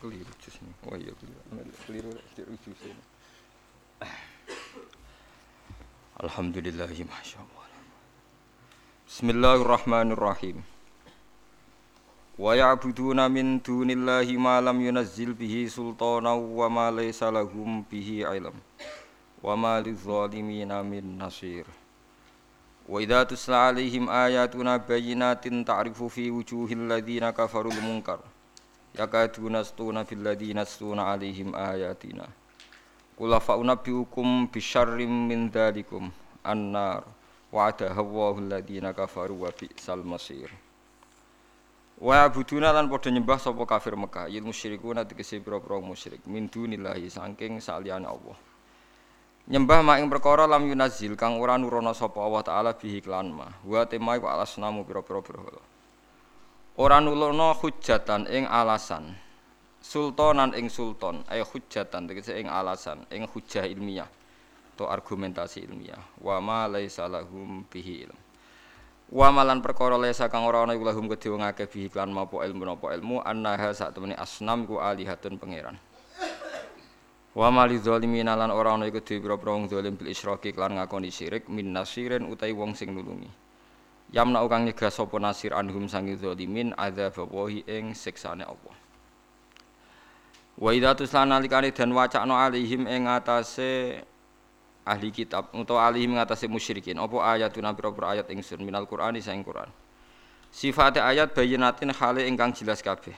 keliru jus ini. Oh iya keliru. Keliru keliru jus ini. Alhamdulillah masyaallah. Bismillahirrahmanirrahim. Wa ya'buduna min dunillahi ma lam yunazzil bihi sultana wa ma laysa lahum bihi ilm. Wa ma lidzalimina min nasir. Idza tusla alaihim ayatuna bayyinatin ta'rifu fi wujuhil ladzina kafarul munkar yakaduna stuna fil ladina stuna alaihim ayatina. Qul fa unabbiukum bisyarrim min dzalikum annar. Wa'ada Allahu alladina kafaru wa bi'sal masir. Wa abuduna lan padha nyembah sapa kafir Mekah yil musyrikuna tegese pira-pira musyrik min dunillahi saking saliyane Allah. Nyembah mak ing perkara lam yunazil kang ora nurono sapa Allah taala bihi klan ma wa temai wa alasnamu pira-pira berhala ora nulono hujatan ing alasan. Sultanan ing sultan ay hujatan tegese ing alasan ing hujah ilmiah atau argumentasi ilmiah. Wa ma laisa lahum bihi ilm. Wa malan perkara laisa kang ora ana iku lahum kedhe wong akeh bihi klan mapo ilmu napa ilmu annaha sak temene asnam ku alihatun pangeran. Wa mali zalimin lan ora ana iku dhewe pira-pira wong zalim bil isyraki klan ngakoni syirik min nasirin utai wong sing nulungi Yamna kang nyegah sapa nasir anhum sangi zalimin adzab wahi ing siksane Allah. Wa idza tuslan nalikane dan wacana alihim ing atase ahli kitab utawa alihim atase musyrikin apa ayatuna pira-pira ayat ingsun minal Qur'ani saing Qur'an. Sifate ayat bayinatin hale ingkang jelas kabeh.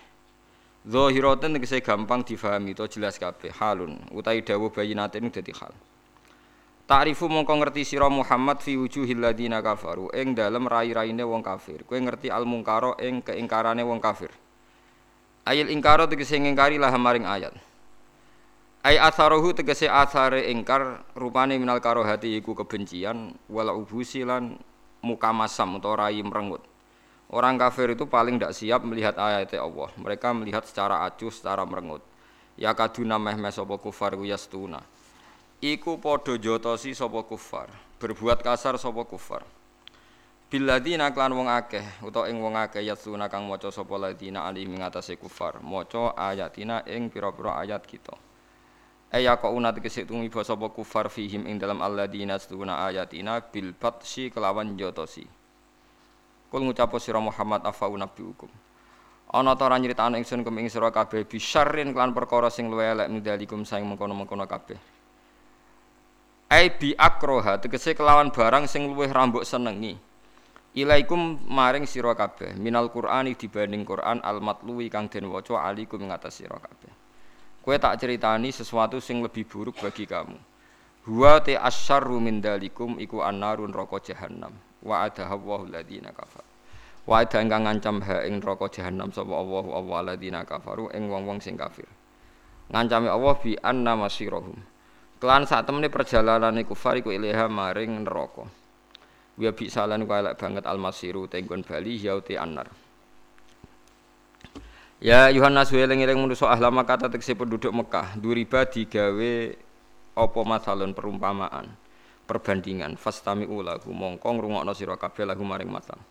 Zahiratin tegese gampang difahami to jelas kabeh halun utawi dawuh bayinatin dadi hal. Ta'rifu mongko ngerti sira Muhammad fi wujuhil ladina kafaru ing dalem rai-raine wong kafir. Kowe ngerti al mungkaro ing keingkarane wong kafir. Ayil ingkaro tegese ngingkari lah maring ayat. Ay atharuhu tegese athare ingkar rupane minal karohati iku kebencian wala ubusi lan mukamasam utawa rai merengut. Orang kafir itu paling tidak siap melihat ayat Allah. Mereka melihat secara acuh, secara merengut. Ya kaduna meh meh sapa kufar yastuna iku padha jotosi sapa kufar berbuat kasar sapa kufar. Biladina klan wong akeh utawa ing wong akeh yatsuna kang maca sapa ladina ali ing atase kufar maca ayatina ing pira-pira ayat kita. Aya kok una tegese tumiba sapa kufar fihim ing dalam alladina stuna ayatina bil batsi kelawan jotosi Kul ngucap sira Muhammad afa unabbiukum? Ana ta ora nyritakno ingsun kum ing sira kabeh bisyarrin klan perkara sing luwih elek mindalikum saing mengkono-mengkono kabeh ai bi akroha tegese kelawan barang sing luwih rambuk senengi. Ilaikum maring sira kabeh minal qur'ani dibanding Quran al matluwi kang den waca alikum ngatas sira kabeh. Kowe tak ceritani sesuatu sing lebih buruk bagi kamu. Huwa te asyarru min dalikum iku annarun neraka jahannam. Wa adaha Allahu ladina kafar wa ada ingkang ngancam ha ing neraka jahannam sapa Allahu Allah ladina kafaru ing wong-wong sing kafir. Ngancame Allah bi anna masirahum Kelan saat temene perjalanan iku far iku ilaha maring neraka. Wa bi salan ku elek banget almasiru tenggon bali yauti annar. Ya Yohanes eling-eling manusa ahlama kata tekse penduduk Mekah, duriba digawe apa masalun perumpamaan, perbandingan fastami ulahu mongko ngrungokno sira kabeh lagu maring masal.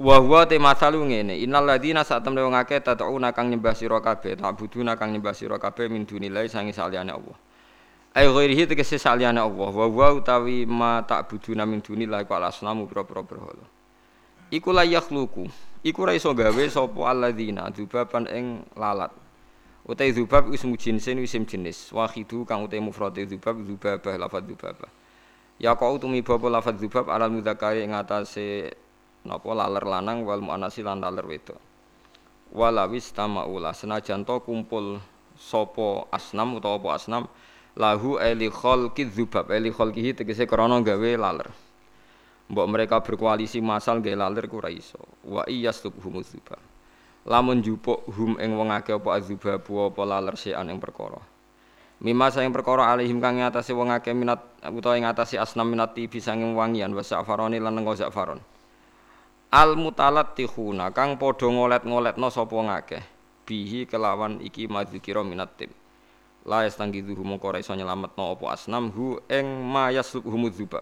Wa huwa te masalu ngene, innal ladina sak temne wong akeh tatuna kang nyembah sira kabeh, tak buduna kang nyembah sira kabeh min dunilai sangi saliyane Allah. Ai ghairihi tegese saliyane Allah wa wa utawi ma ta'buduna min dunillahi wa asnamu pira-pira berhala. Iku la yakhluqu. Iku ra iso gawe sapa alladzina dubaban ing lalat. Utai dzubab ismu jinsin isim jenis. Wahidu kang utai mufrad dzubab dzubabah lafadz dzubabah. Ya kau tumi bapa lafadz dzubab alal mudzakari ing atase napa laler lanang wal muannasi lan laler wedok. Walawis tamaula senajan to kumpul sapa asnam utawa apa asnam lahu eli khalqi dzubab. Eli khalqihi tegese krana gawe laler. Mbok mereka berkoalisi masal gawe laler ku ora iso. Wa iyastubhum dzubab. Lamun jupuk hum ing wong akeh apa adzubab apa laler sean ing perkara. Mima sayang perkara alihim kang ngatasi wong akeh minat utawa ing ngatasi asnam minati bisa ing wangian wa safaroni lan nggo safaron Al mutalattihuna kang padha ngolet-ngoletno sapa ngakeh bihi kelawan iki madzikira minat tim la yastangidhu mongko ora iso nyelametno apa asnam hu ing mayaslub humudzuba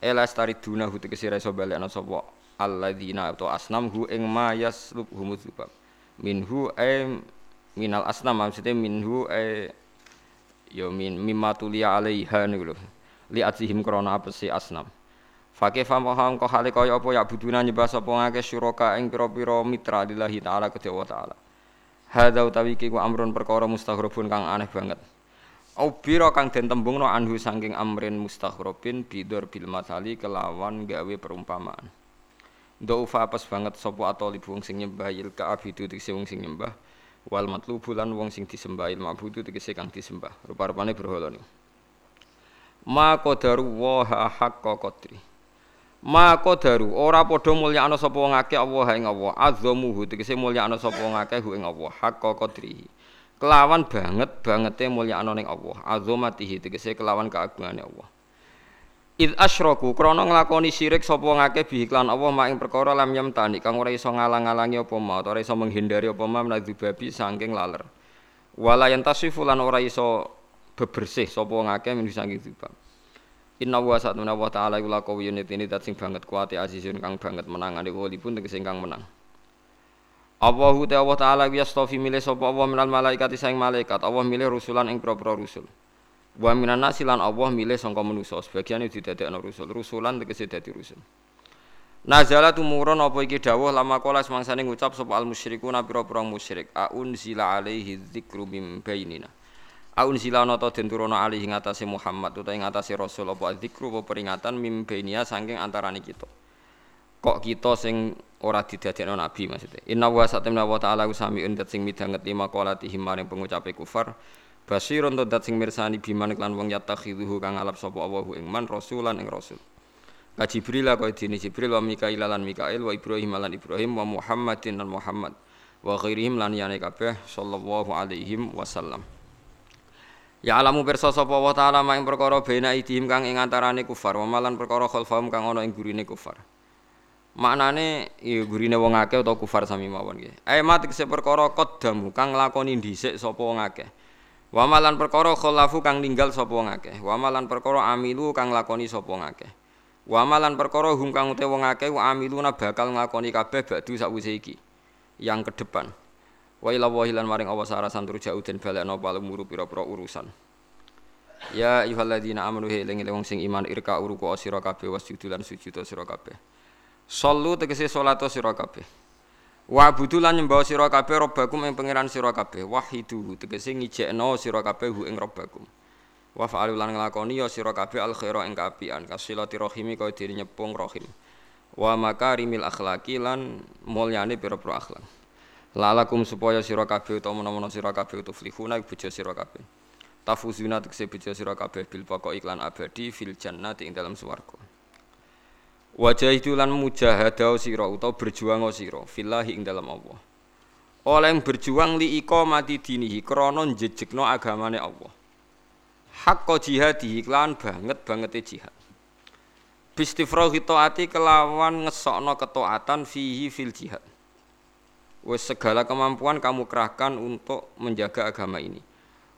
ela stariduna hu tegese ora iso balekno sapa alladzina atau asnam hu ing mayaslub humudzuba minhu ay minal asnam maksudnya minhu eh ya min mimma tuliya alaiha niku lho. Li ajihim krana apesi asnam? Fakih fam paham kok hale kaya apa ya buduna nyembah sapa ngake syuraka ing pira-pira mitra lillahi taala kedhe wa taala. Hadza utawi iki ku amrun perkara mustaghrabun kang aneh banget. Ubira kang den tembungno anhu saking amrin mustaghrabin bidur bil matali kelawan gawe perumpamaan. Ndaufa apes banget sapa atoli wong sing nyembah il kaabidu tegese wong sing nyembah wal matlubu lan wong sing disembah il mabudu tegese kang disembah. Rupa-rupane berhala niku. Ma qadaru wa haqqa qadri. Maka daru ora padha mulyakno sapa wong akeh Allah ing Allah. Azzamuhu tegese mulyakno sapa wong akeh ing Allah. Hakka qadrihi kelawan banget bangete mulyakno ning Allah. Azamatihi tegese kelawan keagungane Allah. Id asyraku krana nglakoni syirik sapa wong akeh bi iklan Allah mak ing perkara lam yamtani kang ora iso ngalang-alangi apa ma ora iso menghindari apa ma babi saking laler. Wala yantasifu lan ora iso bebersih sapa wong akeh min saking Inna wa satuna wa ta'ala iku lakawiyun ini dat sing banget kuati azizun kang banget menangane pun tegese kang menang. Allahu ta Allah taala yastofi milih sapa Allah minal malaikat sing malaikat. Allah milih rusulan ing propro rusul. Wa minan nasi lan Allah milih sangka manusa. Sebagian didadekno rusul. Rusulan tegese dadi rusul. Nazala tumurun apa iki dawuh lama kala semangsane ngucap sapa al musyrikuna pira-pira musyrik. Aun zila alaihi dzikru mim bainina. Aun silana ta den turuna ali ing atase Muhammad utawa ing atase Rasul apa zikru apa peringatan mimbenia saking antarane kita. Kok kita sing ora didadekno nabi maksudnya. Inna wa satamna wa ta'ala usamiun dat sing midanget lima qalati maring pengucape kufar. Basirun dat sing mirsani biman lan wong yatakhiduhu kang alap sapa Allahu ing man rasulan ing rasul. Ka Jibril kaya dene Jibril wa Mikail lan Mikail wa Ibrahim lan Ibrahim wa Muhammadin lan Muhammad wa ghairihim lan yane kabeh sallallahu alaihi wasallam. Ya alamu pirsa sapa wa taala ing perkara bena idhim kang ing antarane kufar, wa malan perkara khalfahum kang ana ing gurine kufar. Maknane ya gurine wong akeh utawa kufar sami mawon nggih. Ae mat kese perkara qaddamu kang lakoni dhisik sapa wong akeh. Wa malan perkara khalafu kang ninggal sapa wong akeh. Wa malan perkara amilu kang lakoni sapa wong akeh. Wa malan perkara hum kang ute wong akeh wa amiluna bakal nglakoni kabeh ba'du sakwise iki. Yang ke depan. Wa ila wa hilan maring Allah sarasan tur jauh den balekno palumuru pira-pira urusan. Ya ayyuhalladzina amanu he eling sing iman irka uruku sira kabeh wasjudu lan sujud sira kabeh. Sallu tegese salat sira kabeh. Wa budu lan nyembah sira kabeh robbakum ing pangeran sira kabeh. Wahidu tegese ngijekno sira kabeh hu ing robbakum. Wa fa'alu lan nglakoni ya sira kabeh al khaira ing kaapian kasilati rahimi kaya diri nyepung rahim. Wa makarimil akhlaqi lan mulyane pira-pira akhlak. Lalakum supaya sira kabeh utawa menawa sira kabeh tuflihuna bojo sira kabeh. Tafuzuna tekse bojo sira kabeh bil pokok iklan abadi fil jannati ing dalam swarga. Wajah itu lan mujahadah sira utawa berjuang sira fillahi ing dalam Allah. Oleh berjuang li mati dinihi krana njejekno agamane Allah. Hakka jihadi iklan banget bangete jihad. Bistifrahi taati kelawan ngesokno ketaatan fihi fil jihad wes segala kemampuan kamu kerahkan untuk menjaga agama ini.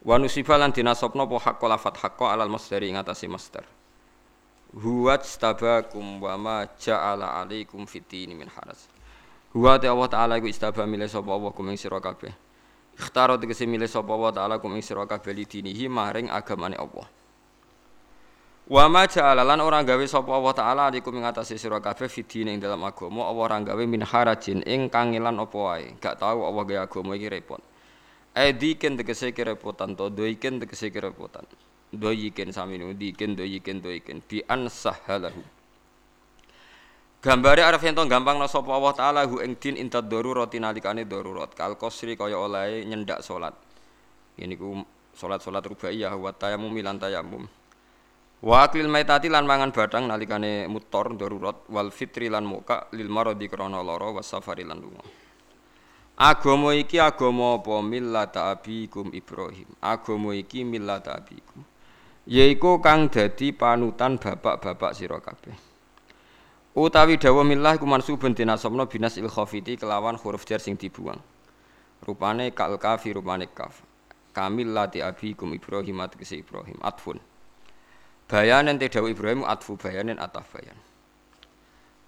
Wa nusiba lan dinasobna po hakko lafat hakko alal masdari ing masdar. Huwa stabakum wa ma ja'ala alaikum fitini min haras. Huwa ta Allah taala iku istaba milih sapa Allah kum ing sira kabeh. Ikhtaro tegese milih sapa Allah taala kum ing sira kabeh maring agamane Allah. Wa ma ja'ala lan ora gawe sapa Allah taala alikum ing atase sira kabeh fidine ing dalam agama Allah ora gawe min harajin ing kangelan apa wae. Gak tau Allah gawe agama iki repot. Ediken tegese kerepotan to doiken tegese kerepotan doiken sami nu diken doiken doiken bi an sahalahu Gambare arep ento gampang sapa Allah taala hu ing din intad darurat nalikane darurat. Kal qasri kaya oleh nyendak salat. Ini ku salat-salat rubaiyah wa tayammum lan tayammum Wa aklil maitati lan mangan badang nalikane mutor darurat wal fitri lan muka lil maradi krana lara was safari lan lunga. Agama iki agama apa millata abikum Ibrahim. Agama iki millata abikum. Yaiku kang dadi panutan bapak-bapak sira kabeh. Utawi dawa millah iku mansubun dinasabna binas il khafiti kelawan huruf jar sing dibuang. Rupane kal kafi rupane kaf. Kamil lati abikum Ibrahim atkese Ibrahim atfun. Bayanan te dawuh Ibrahim atfu bayanin ataf bayan.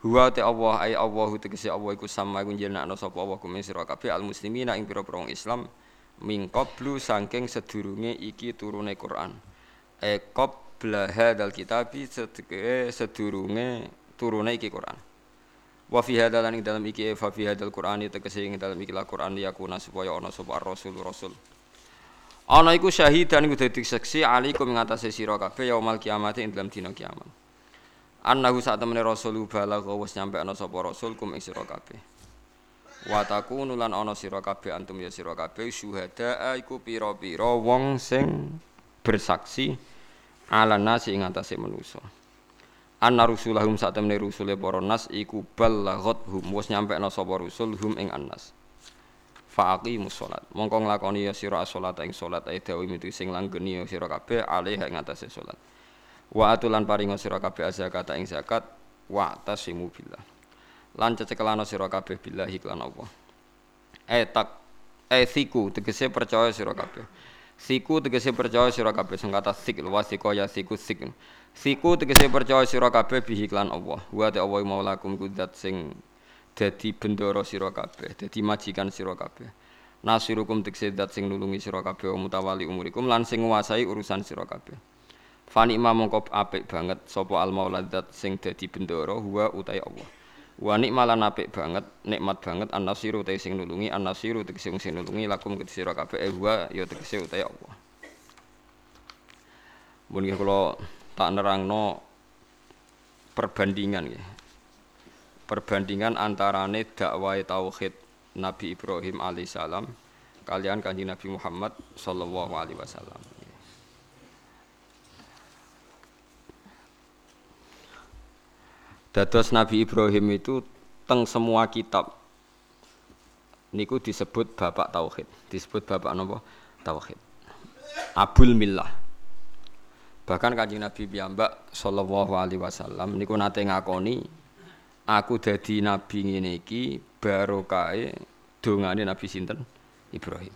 Huwa te Allah ay Allahu tegese Allah iku sama iku jenakno sapa Allah kumin sira kabeh al muslimina ing pira-pira Islam mingkoblu saking sedurunge iki turune Quran. E qabla hadzal kitabi sedurunge turune iki Quran. Wa fi hadzal ing dalam iki fa fi hadzal Qur'ani tegese ing dalam iki la Qur'an yakuna supaya ana sapa rasul rasul ana iku syahidan iku dadi saksi alaikum ing atase sira kabeh yaumul kiamat ing dalam dina kiamat. Annahu sak temene rasul balagha wis nyampe ana sapa rasul kum ing sira kabeh. Wa takunu lan ana sira kabeh antum ya sira kabeh syuhada iku pira-pira wong sing bersaksi ala nasi ing atase manusa. Anna rusulahum sak temene rusule para nas iku balaghat hum wis nyampe ana sapa rusul hum ing annas fa aqimus salat mongko nglakoni ya sira salat ing salat ae dawi mitu sing langgeni ya sira kabeh alih ing atase salat wa atulan paringa sira kabeh zakat ing zakat wa tasimu billah. Lan cecekelana sira kabeh billahi lan Allah. Eh tak eh siku tegese percaya sira kabeh. Siku tegese percaya sira kabeh sing kata sik wasiko ya siku sik siku tegese percaya sira kabeh bihi lan Allah. Wa ta Allah maulakum kudat sing dadi bendoro sira kabeh dadi majikan sira kabeh nasirukum tegese dat sing nulungi sira kabeh mutawali umurikum lan sing urusan sira kabeh Fani imam mongkop apik banget sapa al mauladat sing dadi bendoro huwa utai Allah Wa nikmalan apik banget, nikmat banget an-nasiru te sing nulungi, an-nasiru tegese sing nulungi lakum ke sira kabeh eh wa ya tegese utahe Allah. Mun kula tak nerangno perbandingan nggih. Perbandingan antarane dakwah tauhid Nabi Ibrahim alaihissalam kalian kanjeng Nabi Muhammad sallallahu alaihi wasallam. Dados Nabi Ibrahim itu teng semua kitab niku disebut bapak tauhid, disebut bapak napa? Tauhid. Abul Millah. Bahkan Kanjeng Nabi piyambak sallallahu alaihi wasallam niku nate ngakoni aku dadi nabi ngene iki barokahe dongane Nabi sinten? Ibrahim.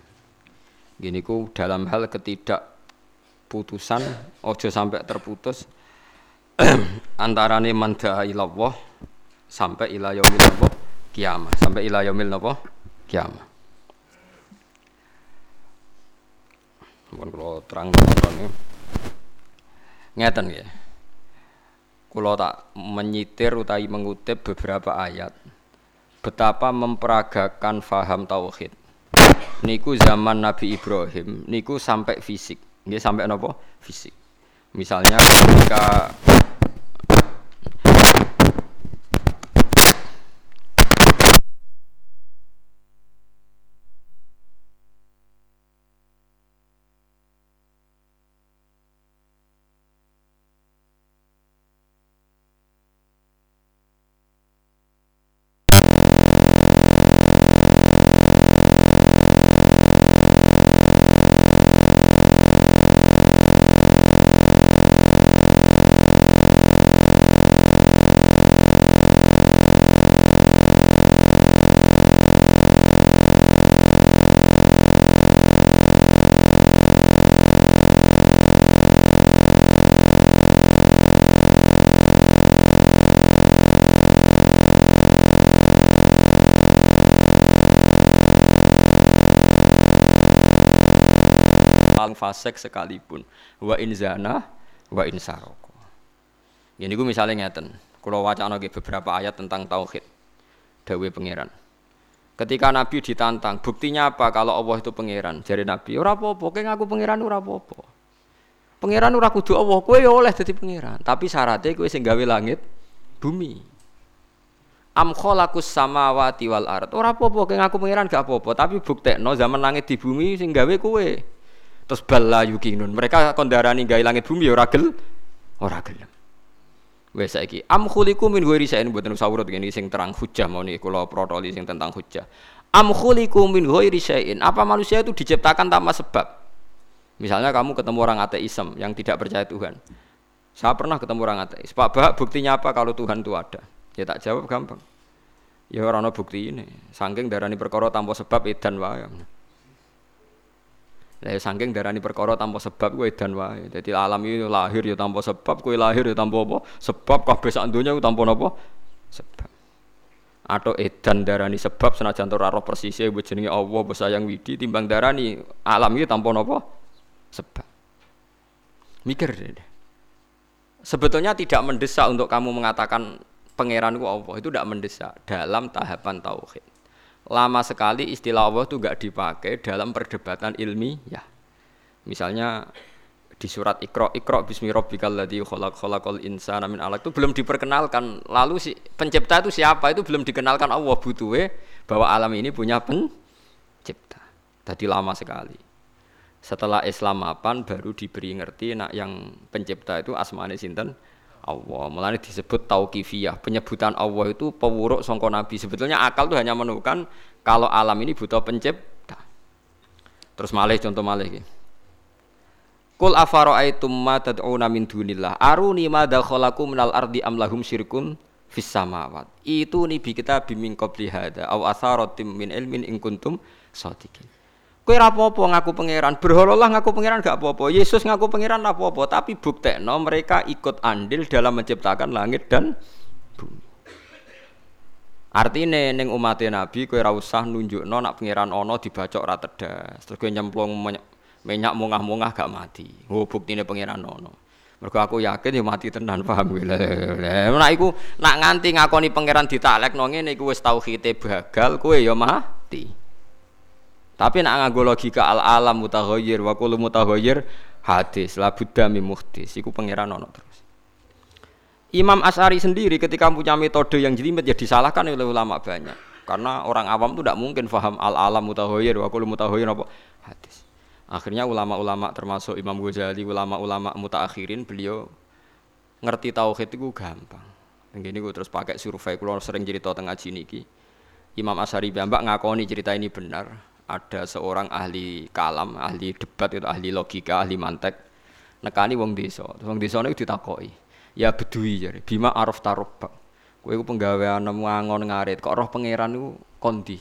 Gini ku dalam hal ketidakputusan ojo sampai terputus antarane man da'a ilallah sampai ila yaumil kiamah sampai ila yaumil kiamah Mun kula terang nonton ya. Ngeten ya. Kula tak menyitir utawi mengutip beberapa ayat betapa memperagakan faham tauhid. Niku zaman Nabi Ibrahim, niku sampai fisik. Nggih sampai napa? Fisik. Misalnya ketika fasik sekalipun. Wa in zana wa in saroko. Ini gue misalnya ngeten. Kalau wacana beberapa ayat tentang tauhid. Dawe pangeran. Ketika Nabi ditantang buktinya apa kalau Allah itu pangeran? Jadi Nabi ora apa-apa kayak ngaku pangeran ora apa-apa. Pangeran ora kudu Allah kowe ya oleh jadi pangeran. Tapi syaratnya kowe sing gawe langit bumi. Am khalaqus samawati wal ard. Ora apa-apa kayak ngaku pangeran gak apa-apa tapi buktekno zaman langit di bumi sing gawe kowe Terus bala yukinun. Mereka kondarani gawe langit bumi ya ora gel ora gelem. Wes saiki am khuliqu min ghairi shay'in mboten usah urut ngene sing terang hujah mau nih kula protoli sing tentang hujah. Am khuliqu min ghairi shay'in. Apa manusia itu diciptakan tanpa sebab? Misalnya kamu ketemu orang ateisme yang tidak percaya Tuhan. Saya pernah ketemu orang ateis. Pak Bah, buktinya apa kalau Tuhan itu ada? Ya tak jawab gampang. Ya orang bukti ini. Saking darani perkara tanpa sebab edan wae. Lah ya saking darani perkara tanpa sebab kowe edan wae. Dadi alam iki lahir ya tanpa sebab, kowe lahir ya tanpa apa? Sebab kabeh sak donya tanpa napa? Sebab. atau edan darani sebab senajan ora roh persisnya mbok jenenge Allah sayang widi timbang darani alam iki tanpa napa sebab mikir deh sebetulnya tidak mendesak untuk kamu mengatakan pangeranku Allah itu tidak mendesak dalam tahapan tauhid lama sekali istilah Allah itu gak dipakai dalam perdebatan ilmiah misalnya di surat Iqra Iqra bismi rabbikal ladzi khalaq khalaqal insana min alaq itu belum diperkenalkan. Lalu si pencipta itu siapa? Itu belum dikenalkan Allah butuhe bahwa alam ini punya pencipta. Tadi lama sekali. Setelah Islam mapan baru diberi ngerti nak yang pencipta itu asmane sinten Allah. Mulane disebut tauqifiyah. Penyebutan Allah itu pewuruk songko nabi. Sebetulnya akal itu hanya menemukan kalau alam ini butuh pencipta. Terus malih contoh malih gitu. Kul afara'aitum ma tad'una min dunillah aruni ma dakhalakum minal ardi am lahum syirkun fis samawat. Itu nih kita bimin qabli hada aw asaratim min ilmin in kuntum shadiqin. Kowe ora apa-apa ngaku pangeran, berhololah ngaku pangeran gak apa-apa. Yesus ngaku pangeran apa-apa, tapi buktekno mereka ikut andil dalam menciptakan langit dan bumi. Artinya neng umat Nabi kowe ora usah nunjukno nak pangeran ana dibacok ora tedas. Terus kowe nyemplung minyak mungah-mungah gak mati. Oh buktine pangeran ono. Mergo aku yakin ya mati tenan paham gue. Lah iku nak nganti ngakoni pangeran ditaklekno ngene iku wis tauhide bagal kowe ya mati. Tapi nak nganggo logika al alam mutaghayyir wa kullu mutaghayyir hadis la budda mi muhdis iku pangeran ono terus. Imam As'ari sendiri ketika punya metode yang jelimet ya disalahkan oleh ulama banyak. Karena orang awam itu tidak mungkin faham al alam mutaghayyir wa kullu mutaghayyir apa hadis. Akhirnya ulama-ulama termasuk Imam Ghazali, ulama-ulama mutaakhirin beliau ngerti tauhid itu gampang. Begini gue terus pakai survei, kalau sering cerita tengah ngaji niki. Imam Asyari Bambak ngakoni cerita ini benar. Ada seorang ahli kalam, ahli debat itu ahli logika, ahli mantek. Nekani wong desa. Wong desa itu ditakoi. Ya bedui jadi. Bima araf tarobak. Kue ku penggawean ngangon ngarit. Kok roh pangeran itu kondi.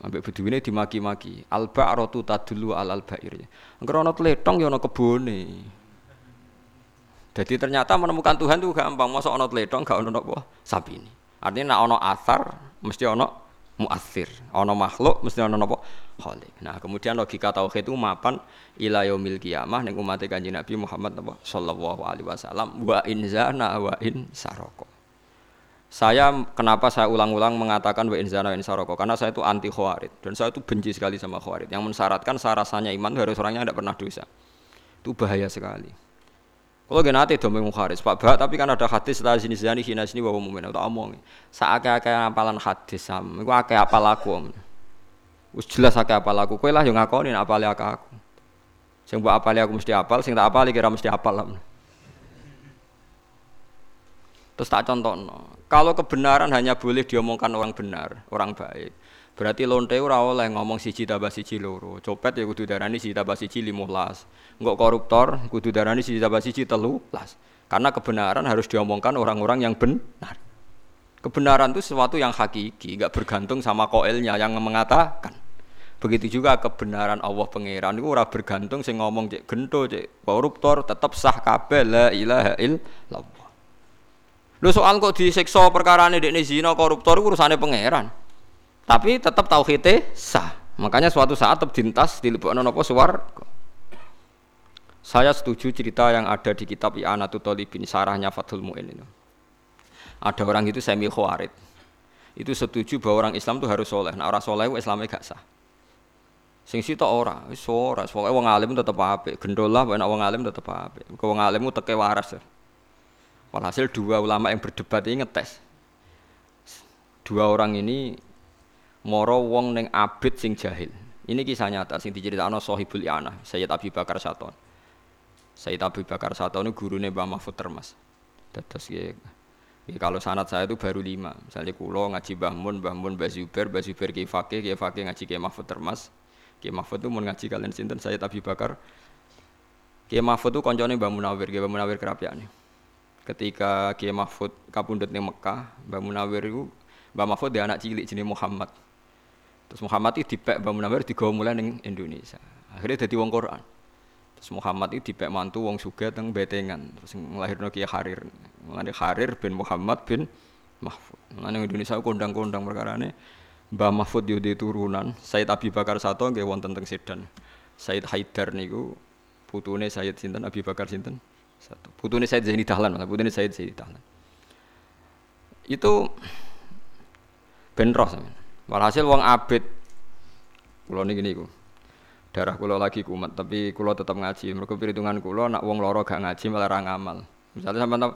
Ambek beduine dimaki-maki. Al ba'ratu tadullu al al ba'ir. Engko ana tletong ya ana kebone. Jadi ternyata menemukan Tuhan itu gampang. Masa ana tletong gak ana apa? Sapi ini. Artinya nak ana asar mesti ana muathir. Ana makhluk mesti ana apa? Khalik. Nah, kemudian logika tauhid itu mapan ila yaumil qiyamah ning umat Kanjeng Nabi Muhammad sallallahu alaihi wasallam wa in zana wa in saroko. Saya kenapa saya ulang-ulang mengatakan wa inzana wa insaroko karena saya itu anti khawarid dan saya itu benci sekali sama khawarid yang mensyaratkan saya rasanya iman harus orangnya tidak pernah dosa. Itu bahaya sekali. Kalau gak nanti domeng Pak Bah, tapi kan ada hadis setelah sini sini sini sini bawa mumin, tak omong. Saat kayak apalan hadis sam, itu akeh apal aku. Us jelas akeh apal aku, kue lah yang ngakonin apal aku. Sing buat apal aku mesti apal, sing tak apal kira mesti apal lah. Terus tak contoh. Kalau kebenaran hanya boleh diomongkan orang benar, orang baik. Berarti lonte ora oleh ngomong siji tambah siji loro. Copet ya kudu darani siji tambah siji 15. Enggak koruptor kudu darani siji tambah siji las. Karena kebenaran harus diomongkan orang-orang yang benar. Kebenaran itu sesuatu yang hakiki, enggak bergantung sama koelnya yang mengatakan. Begitu juga kebenaran Allah pangeran itu ora bergantung sing ngomong cek gento cek koruptor tetap sah kabeh la ilaha illallah. Lu soal kok disiksa ini dekne zina koruptor urusane pangeran. Tapi tetap tauhidnya sah. Makanya suatu saat tetap dintas dilebokno napa swarga. Saya setuju cerita yang ada di kitab I'anatul Talibin sarahnya Fathul Mu'in itu. Ada orang itu semi khawarid. Itu setuju bahwa orang Islam itu harus soleh. Nah orang soleh itu Islamnya gak sah. Sing sita ora, wis ora. Pokoke wong alim tetep apik. Gendolah pokoke wong alim tetep apik. Wong alim teke waras. Ya. Walhasil dua ulama yang berdebat ini ngetes. Dua orang ini moro wong neng abid sing jahil. Ini kisah nyata sing diceritakan Sohibul Yana, Sayyid Abi Bakar Saton. Sayyid Abi Bakar Saton ini gurunya Mbah Mahfud Termas. Terus ya, ya, kalau sanat saya itu baru lima. Misalnya kulo ngaji Mbah Mun, Mbah Mun, Mbah Zubair, Mbah Zubair Kiai Fakih, Kiai Fakih ngaji Kiai Mahfud Termas. Kiai Mahfud itu mau ngaji kalian sinten Sayyid Abi Bakar. Kiai Mahfud itu koncone Mbah Munawir, Kiai Mbah Munawir kerapiane ketika Kiai Mahfud kapundut di Mekah, Mbak Munawir itu Mbak Mahfud dia anak cilik jenis Muhammad. Terus Muhammad itu dipek Mbak Munawir digawa mulai ning Indonesia. Akhirnya jadi wong Quran. Terus Muhammad itu dipek mantu wong suga teng Betengan. Terus ngelahirno Kiai Harir. Mulane Harir bin Muhammad bin Mahfud. Yang Indonesia kondang-kondang perkara ini Mbah Mahfud yo turunan, Said Abi Bakar Sato nggih wonten teng Sedan. Said Haidar niku putune Said sinten Abi Bakar sinten? Satu. Putune Said Zaini Dahlan, putune Said Zaini Dahlan. Itu ben roh sampean. Walhasil wong abid kula niki niku. Darah kula lagi kumat, tapi kula tetap ngaji. Mergo perhitungan kula nak wong loro gak ngaji malah ra ngamal. Misalnya sampean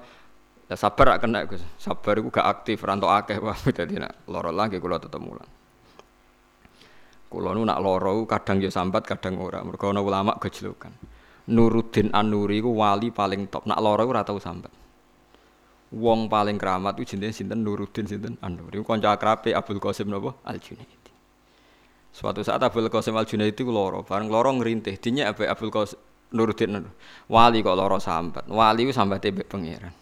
Ya sabar gak kena Gus. Sabar iku gak aktif, rantok akeh wah dadi nak loro lagi kula tetep mulang. Kula nu nak loro kadang ya sambat, kadang ora. Mergo ana ulama gejlokan. Nuruddin An-Nuri ku wali paling top. Nak loro ora tau sambat. Wong paling keramat itu jenenge sinten Nuruddin sinten An-Nuri. Kanca akrabe Abdul Qasim napa Al-Junaidi. Suatu saat Abdul Qasim Al-Junaidi ku loro, bareng loro ngrintih. Dinya Abdul Qasim Nuruddin wali kok loro sambat. Wali ku sambate mbek pangeran.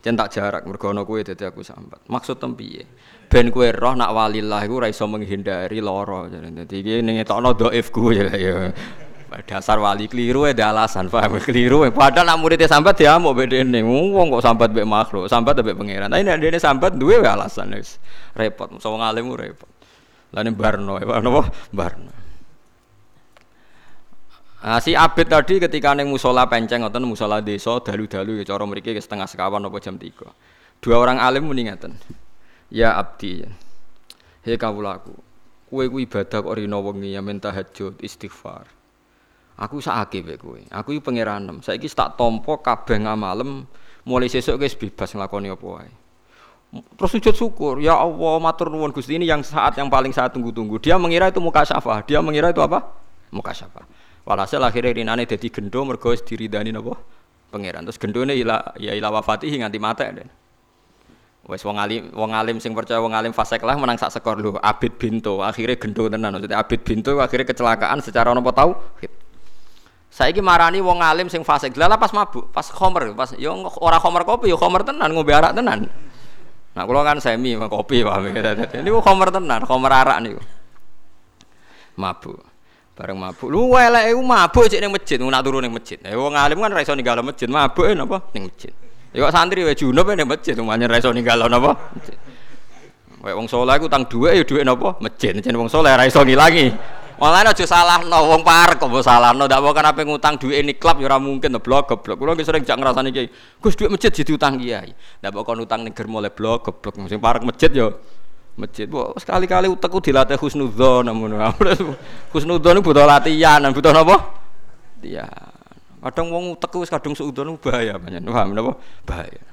Centak jarak mergo ana kowe dadi aku sambat. Maksud tem piye? Ben kowe roh nak walillah iku ora iso menghindari lara. Dadi iki ning etokno dhaifku ya. ya. Dasar wali keliru ada alasan, paham? Keliru. Padahal nak muridnya sambat dia mau beda ini. Kok sambat be makhluk, sambat be pangeran. Tapi nek dene sambat duwe alasan wis. Repot. Musa wong alim repot. Lah barno, apa barno. Nah, si Abid tadi ketika neng musola penceng atau musola desa dalu-dalu ya cara mriki setengah sekawan apa jam tiga. Dua orang alim muni. Ya abdi. He kawulaku. Kowe ku ibadah kok rino wengi ya minta tahajud istighfar. Aku sakake wae kowe. Aku iki pangeran. Saiki tak tompo kabeh ngamalem mulai sesuk wis bebas nglakoni apa wae. Terus sujud syukur, ya Allah matur nuwun Gusti ini yang saat yang paling saya tunggu-tunggu. Dia mengira itu muka syafah, dia mengira itu apa? Muka syafah. Walhasil akhirnya rinane jadi gendo mergo wis diridani napa? Pangeran. Terus gendone ila ya ila wafati nganti mate. Wes wong alim wong alim sing percaya wong alim fasek lah menang sak skor lho. Abid Binto akhirnya gendo tenan. Maksudnya Abid Binto akhirnya kecelakaan secara nopo tahu. Saiki marani wong alim sing fasek. Lah pas mabuk, pas khomer, pas yo ora khomer kopi yo khomer tenan ngombe arak tenan. Nah, kula kan semi kopi paham. Ini khomer tenan, khomer arak niku. Mabuk. Bareng mabuk. Lu eleke mabuk cek ning masjid, nak turu ning masjid. Eh wong alim kan ra iso ninggalo masjid, mabuk e napa ning masjid. Ya santri wae junub ning masjid, umane ra iso ninggalo napa. Wae wong saleh ku utang dhuwit ya dhuwit napa masjid, jen wong saleh ra iso ngilangi. Malah aja salahno wong parek kok mbok salahno, ndak kan ape ngutang dhuwit ini klub ya ora mungkin blok goblok. Kulo sering jak ngrasani kiai. Gus dhuwit masjid diutang kiai. Ndak kon utang germo le blok goblok. Sing parek masjid ya masjid. Wah, sekali-kali utekku dilatih husnudzon namun husnudzon itu butuh latihan, butuh apa? Iya. Kadang wong utekku wis kadung suudzon bahaya banyak. Paham napa? Bahaya.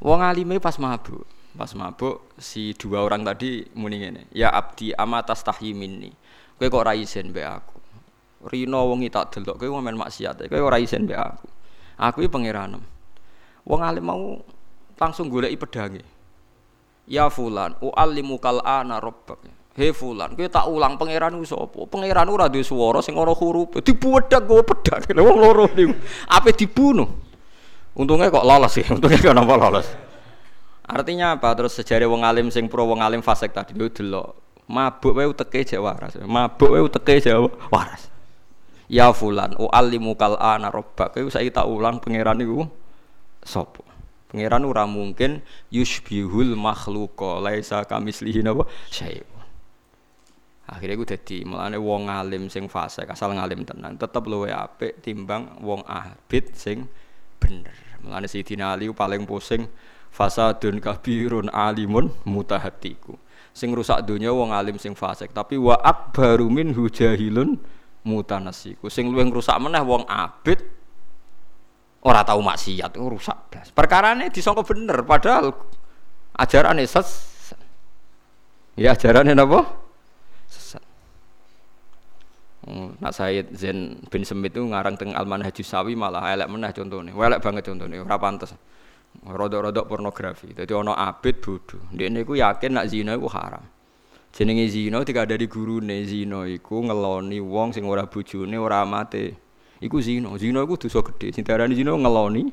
Wong alime pas mabuk. Pas mabuk si dua orang tadi muni ngene, "Ya abdi amatas tahyi minni." Kowe kok ra isin mbek aku. Rino wong tak delok kowe men maksiat. Kowe ora isin mbek aku. Aku iki pangeranem. Wong alim mau langsung goleki pedange. Ya fulan, u'allimu kal ana rabbak. He fulan, kowe tak ulang pangeran ku sapa? Pangeran ora duwe swara sing ana huruf. Dibuwedak go pedang. Wong loro niku. Ape dibunuh. Untungnya kok lolos sih, untungnya kenapa lolos. Artinya apa? Terus sejarah wong alim sing pro wong alim fasik tadi lho delok. Mabuk wae uteke jek waras. Mabuk wae uteke jek waras. Ya fulan, u'allimu kal ana rabbak. Kowe saiki tak ulang pangeran niku sapa? Pangeran ora mungkin yushbihul makhluqa laisa kamislihi napa syai'. Akhirnya gue jadi melane wong alim sing fase asal ngalim tenan tetep luwe apik timbang wong abid sing bener. Melane Sayyidina Ali paling pusing fasadun kabirun alimun mutahatiku. Sing rusak dunia wong alim sing fasik tapi wa akbaru min hujahilun mutanasiku. Sing luwih ngrusak meneh wong abid ora tahu maksiat itu rusak blas. Perkarane disangka bener padahal ajarane ses Ya ajarane napa? Sesat. Hmm, nak Said Zain bin Semit itu ngarang teng Alman Haji Sawi malah elek meneh contone. Elek banget contone, ora pantes. Rodok-rodok pornografi. Dadi ana abid bodho. Ndekne iku yakin nak zina iku haram. Jenenge zina tiga dari gurune zina iku ngeloni wong sing ora bojone ora amate iku zina. Zina iku dosa gedhe. Sing diarani zina ngeloni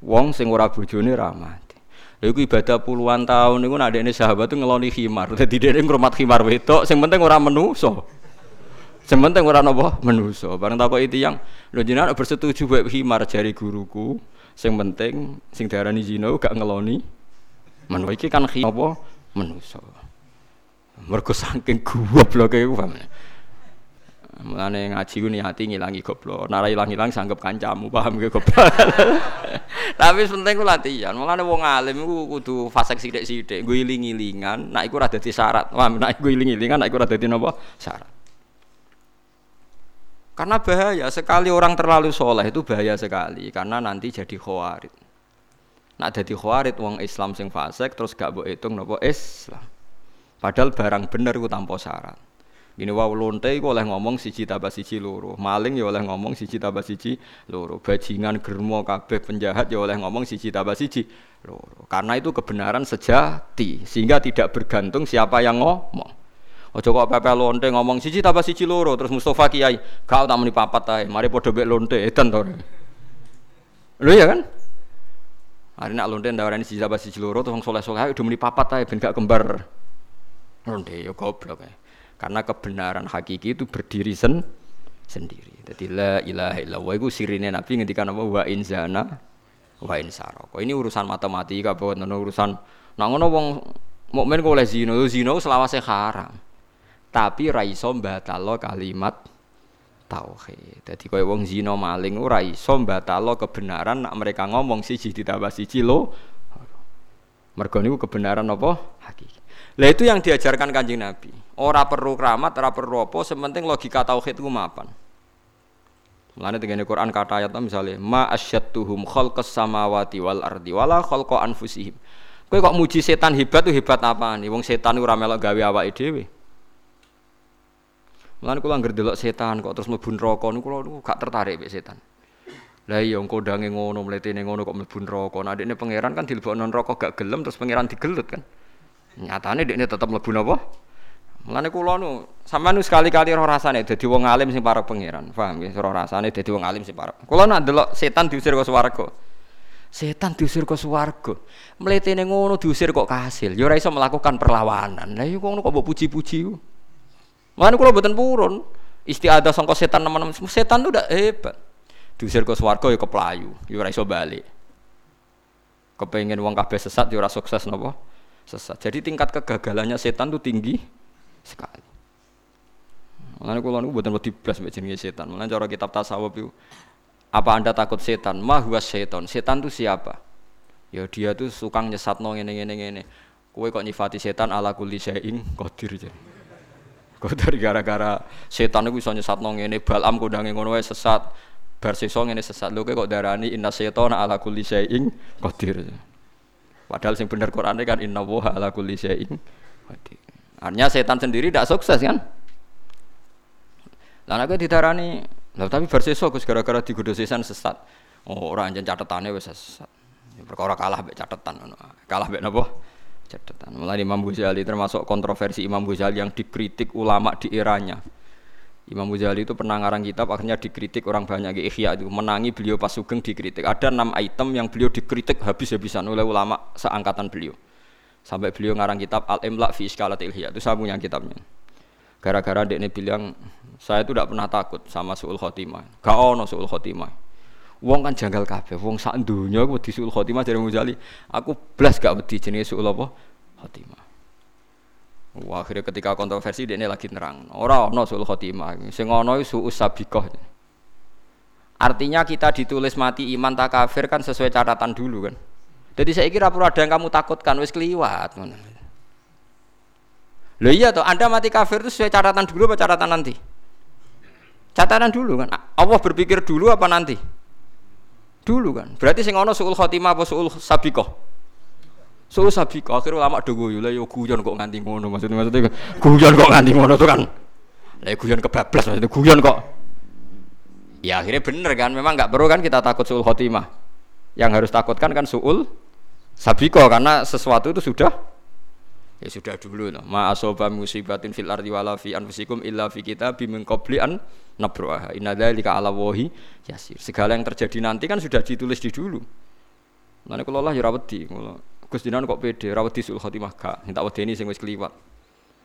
wong sing ora bojone ra mati. Lha iku ibadah puluhan tahun niku nek dene sahabat tuh ngeloni khimar. Dadi dene ngrumat khimar wedok sing penting ora menuso. Sing penting ora napa menuso. Bareng takoki tiyang, lho jenengan bersetuju bae khimar jari guruku. Sing penting sing diarani zina gak ngeloni manusa iki kan khi apa manusa. Mergo saking gobloke iku paham. Mulane ngaji ku niati ngilangi goblok. Nara ilang-ilang sanggep kancamu, paham ge goblok. Tapi penting ku latihan. Mulane wong alim iku kudu fasek sithik-sithik, nggo iling-ilingan, nek iku ora dadi syarat. Paham, nek iku iling-ilingan, nek iku ora dadi napa? Syarat. Karena bahaya sekali orang terlalu soleh itu bahaya sekali karena nanti jadi khawarid. Nak jadi khawarid wong Islam sing fasik terus gak mbok hitung nopo Islam. Padahal barang bener ku tanpa syarat. Gini wow lonte iku oleh ngomong siji tambah siji loro. Maling ya oleh ngomong siji tambah siji loro. Bajingan germo kabeh penjahat ya oleh ngomong siji tambah siji loro. Karena itu kebenaran sejati sehingga tidak bergantung siapa yang ngomong. Ojo kok pepe lonte ngomong siji tambah siji loro terus Mustafa Kiai, kau tak muni papat ae, mari padha mek lonte edan to. Lho ya kan? Hari nak lonte ndawarani siji tambah siji loro terus wong soleh-soleh udah muni papat ae ben gak kembar. Lonte ya goblok ae. Karena kebenaran hakiki itu berdiri sen sendiri. Jadi la ilaha illallah itu sirine Nabi ngendikan apa wa in zana wa in saraka. Ini urusan matematika bukan urusan nak ngono wong mukmin kok oleh zina, zina selawase haram tapi ra iso mbatalo kalimat tauhid. Dadi koyo wong zina maling ora iso mbatalo kebenaran nak mereka ngomong siji ditambah siji lo. Mergo niku kebenaran apa? Hakiki. Lah itu yang diajarkan Kanjeng Nabi. Ora perlu keramat, ora perlu apa, sementing logika tauhid ku mapan. Mulane tengene Quran kata ayat misalnya ma asyattuhum khalqas samawati wal ardi wala khalqa anfusihim. Kowe kok muji setan hebat tuh hebat apa nih? Wong setan ora melok gawe awake dhewe. Mulane kula anggere delok setan kok terus mlebu neraka niku kula gak tertarik mek setan. Lah iya dange ngono mletene ngono kok mlebu neraka. Nah dekne pangeran kan dilebokno neraka gak gelem terus pangeran digelut kan. Nyatane dekne tetep mlebu napa? Mulane kula nu sampean nu sekali-kali roh rasane dadi wong alim sing para pangeran. Paham nggih? Roh rasane dadi wong alim sing para. Kula nak delok setan diusir ke swarga. Setan diusir ke swarga. Mletene ngono diusir kok kasil. Ya ora iso melakukan perlawanan. Lah iya ngono kok mbok puji-puji. Mana kalau buatan purun, istiadah songkos setan teman-teman, setan tuh udah hebat. Diusir ke swarga ya ke pelayu, ya ora iso. Kepengen uang kabeh sesat ya ora sukses nopo? Sesat. Jadi tingkat kegagalannya setan tuh tinggi sekali. Mulane kula niku mboten wedi blas mek jenenge setan. Mulane cara kitab tasawuf itu apa Anda takut setan? Ma huwa setan. Setan itu siapa? Ya dia tuh suka nyesatno ngene ngene ngene. Kowe kok nyifati setan ala kulli syai'in qadir. Kok dari gara-gara setan itu bisa nyesat nong ini balam kudangi ngono sesat bar sesuk ngene sesat lho kok darani inna syaitana ala kulli syai'in qadir. Padahal sing bener Quran kan inna wa ala kulli qadir. Artinya setan sendiri tidak sukses kan? Lah nek didarani, lha tapi bar sesuk gara-gara digodho setan sesat. Oh, ora anjen catetane wis sesat. Perkara kalah mek catetan ngono. Kalah mek napa? Catatan. Mulai Imam Ghazali termasuk kontroversi Imam Ghazali yang dikritik ulama di eranya. Imam Ghazali itu pernah ngarang kitab akhirnya dikritik orang banyak di Ihya itu menangi beliau pas sugeng dikritik. Ada enam item yang beliau dikritik habis-habisan oleh ulama seangkatan beliau. Sampai beliau ngarang kitab Al-Imla fi Iskalatil Ihya itu saya punya kitabnya. Gara-gara dia bilang saya itu tidak pernah takut sama suul khotimah. Gak ono suul khotimah. Wong kan janggal kabeh, wong sak donya aku wedi suul khotimah dari Ghazali. Aku blas gak wedi jenenge suul apa? Khotimah. Wah, akhirnya ketika kontroversi dia lagi nerang. Ora ono suul khotimah. Sing ono suul sabiqah. Artinya kita ditulis mati iman tak kafir kan sesuai catatan dulu kan. Jadi saya kira perlu ada yang kamu takutkan wis keliwat. Loh iya toh, Anda mati kafir itu sesuai catatan dulu apa catatan nanti? Catatan dulu kan. Allah berpikir dulu apa nanti? Dulu kan. Berarti sing ana suul khotimah apa suul sabiqah? Suul sabiqah. Akhir ulama do guyu yo guyon kok nganti ngono maksudnya maksudnya guyon kok nganti ngono tuh kan. Lah guyon kebablas maksudnya guyon kok. Ya akhirnya bener kan memang nggak perlu kan kita takut suul khotimah. Yang harus takutkan kan suul sabiqah karena sesuatu itu sudah ya sudah dulu no. ma asoba musibatin fil ardi wala fi anfusikum illa fi kitabim min qabli an nabruha inna dzalika ala wahi yasir segala yang terjadi nanti kan sudah ditulis di dulu Mana kalau lah ya kalau Gus Dinan kok pede, rawati sul khotimah gak, tak wedeni sing wis kliwat.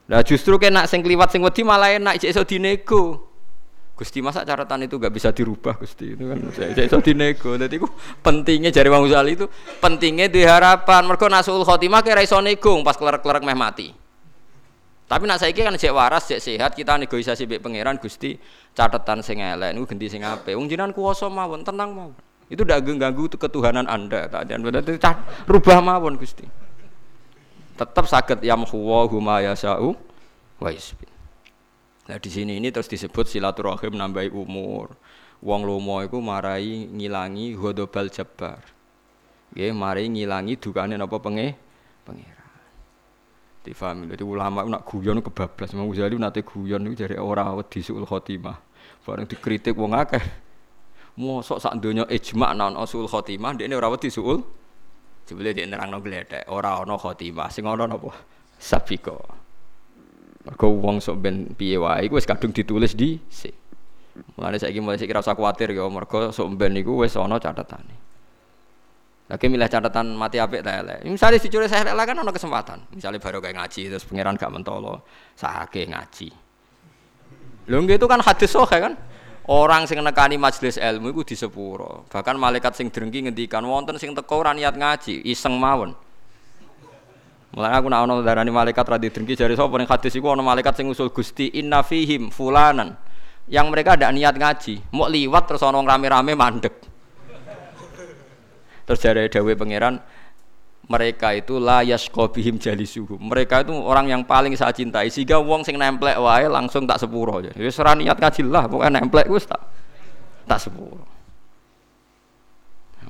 Lah justru kena sing kliwat sing wedi malah enak cek iso dinego. Gusti masa catatan itu gak bisa dirubah Gusti itu kan saya iso dinego. Dadi ku pentingnya jari Bang Uzali itu pentingnya diharapan. Mergo nasul khotimah kira iso nego pas klerek-klerek meh mati. Tapi nak saiki kan cek waras, cek sehat, kita negosiasi mbek pangeran Gusti catatan sing elek niku ganti sing apik. Wong jenengan kuwasa mawon, tenang mawon. Itu ndak ganggu ketuhanan Anda. Tak berarti rubah mawon Gusti. Tetap sakit yamhu wa huma yasau wa yusbit. Nah di sini ini terus disebut silaturahim nambahi umur. Wong lomo iku marai ngilangi ghadabal jabbar. Nggih, marai ngilangi dukane napa penge pangeran. Difahami. Dadi ulama nak guyon kebablas. Imam Ghazali nate guyon niku jare ora wedi suul khotimah. Bareng dikritik wong akeh. Mosok sak donya ijma naon usul khotimah ndekne ora wedi suul. Jebule dia nerangno gledek, ora ana khotimah. Sing ana napa? Sabiko. Mergo wong sok ben piye wae iku wis kadung ditulis di si. Mulane saiki mulai sik ora usah kuwatir ya mergo sok ben iku wis ana catetane. Lagi milih catatan mati apik ta elek. Misalnya si curi saya kan ana kesempatan. Misalnya baru kayak ngaji terus pangeran gak mentolo, sahake ngaji. Lho itu kan hadis sohe kan. Orang sing nekani majelis ilmu iku disepuro. Bahkan malaikat sing drengki ngendikan wonten sing teko ora niat ngaji, iseng mawon. Mulai aku nak ono darani malaikat radhi dengki jari sapa ning hadis iku malaikat sing usul Gusti inna fihim fulanan. Yang mereka ada niat ngaji, mau liwat terus ono rame-rame mandek. Terus jari dawe pangeran mereka itu la yasqabihim jalisuhum. Mereka itu orang yang paling saya cintai sehingga wong sing nemplek wae langsung tak sepuro aja. Wis ora niat ngaji lah, pokoke nemplek wis tak tak sepuro.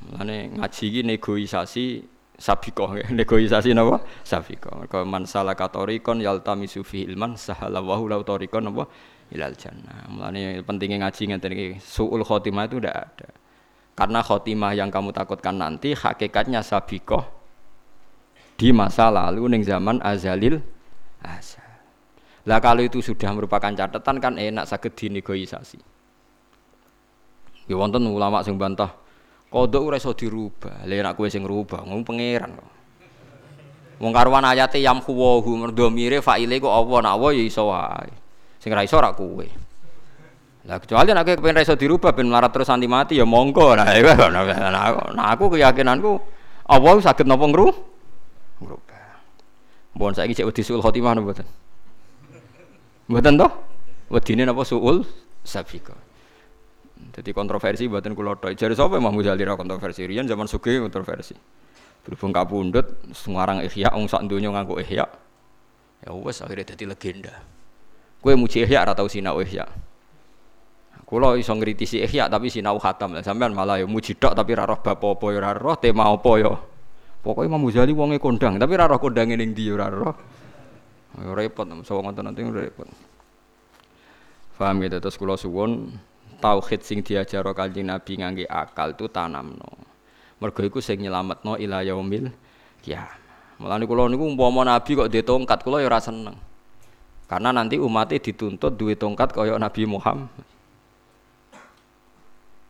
Mulane ngaji iki negosiasi sabiko negosiasi napa? Sabiko mergo man salaka tariqon yaltamisu fi ilman sahala lahu tariqon napa? Ilal jannah. Mulane pentingnya ngaji ngeten suul khotimah itu tidak ada. Karena khotimah yang kamu takutkan nanti hakikatnya sabiko di masa lalu ning zaman azalil azal. Lah kalau itu sudah merupakan catatan kan enak sakit dinegosiasi ya wonten ulama sing bantah Kodok ora iso dirubah. Lha nek kowe sing ngrubah, ngomong pangeran kok. Wong karuan ayate yam kuwahu merdomire faile kok Allah nak wa ya iso wae. Sing ra iso ra kowe. Lah kecuali nek kowe pengen iso dirubah ben melarat terus anti mati ya monggo. Nah, nah aku keyakinanku Allah saged napa ngru? Ngrubah. Mbon saiki cek wedi suul khotimah napa mboten? Mboten to? Wedine napa suul sabiqah. Jadi kontroversi buatan kulo tok. Jadi siapa Imam Ghazali ra kontroversi? Rian zaman suge kontroversi. Berhubung kapundhut semarang ihya wong sak donya nganggo ihya. Ya wes akhirnya jadi legenda. Kue muji ihya ora tau sinau ihya. Kulo iso ngritisi ihya tapi sinau khatam. Sampean malah ya muji tok tapi ra roh bab apa ya ora roh tema apa ya. Pokoknya Imam Ghazali wonge kondang tapi ra roh kondange ning ndi ya ora roh. Ya repot, nanti repot. Paham gitu terus kula suwun tauhid sing diajaro Kanjeng Nabi ngangge akal itu tanamno. Mergo iku sing nyelametno ila yaumil kiamat. Mulane kula niku umpama Nabi kok duwe tongkat kula ya ora seneng. Karena nanti umatnya dituntut duwe tongkat kaya Nabi Muhammad.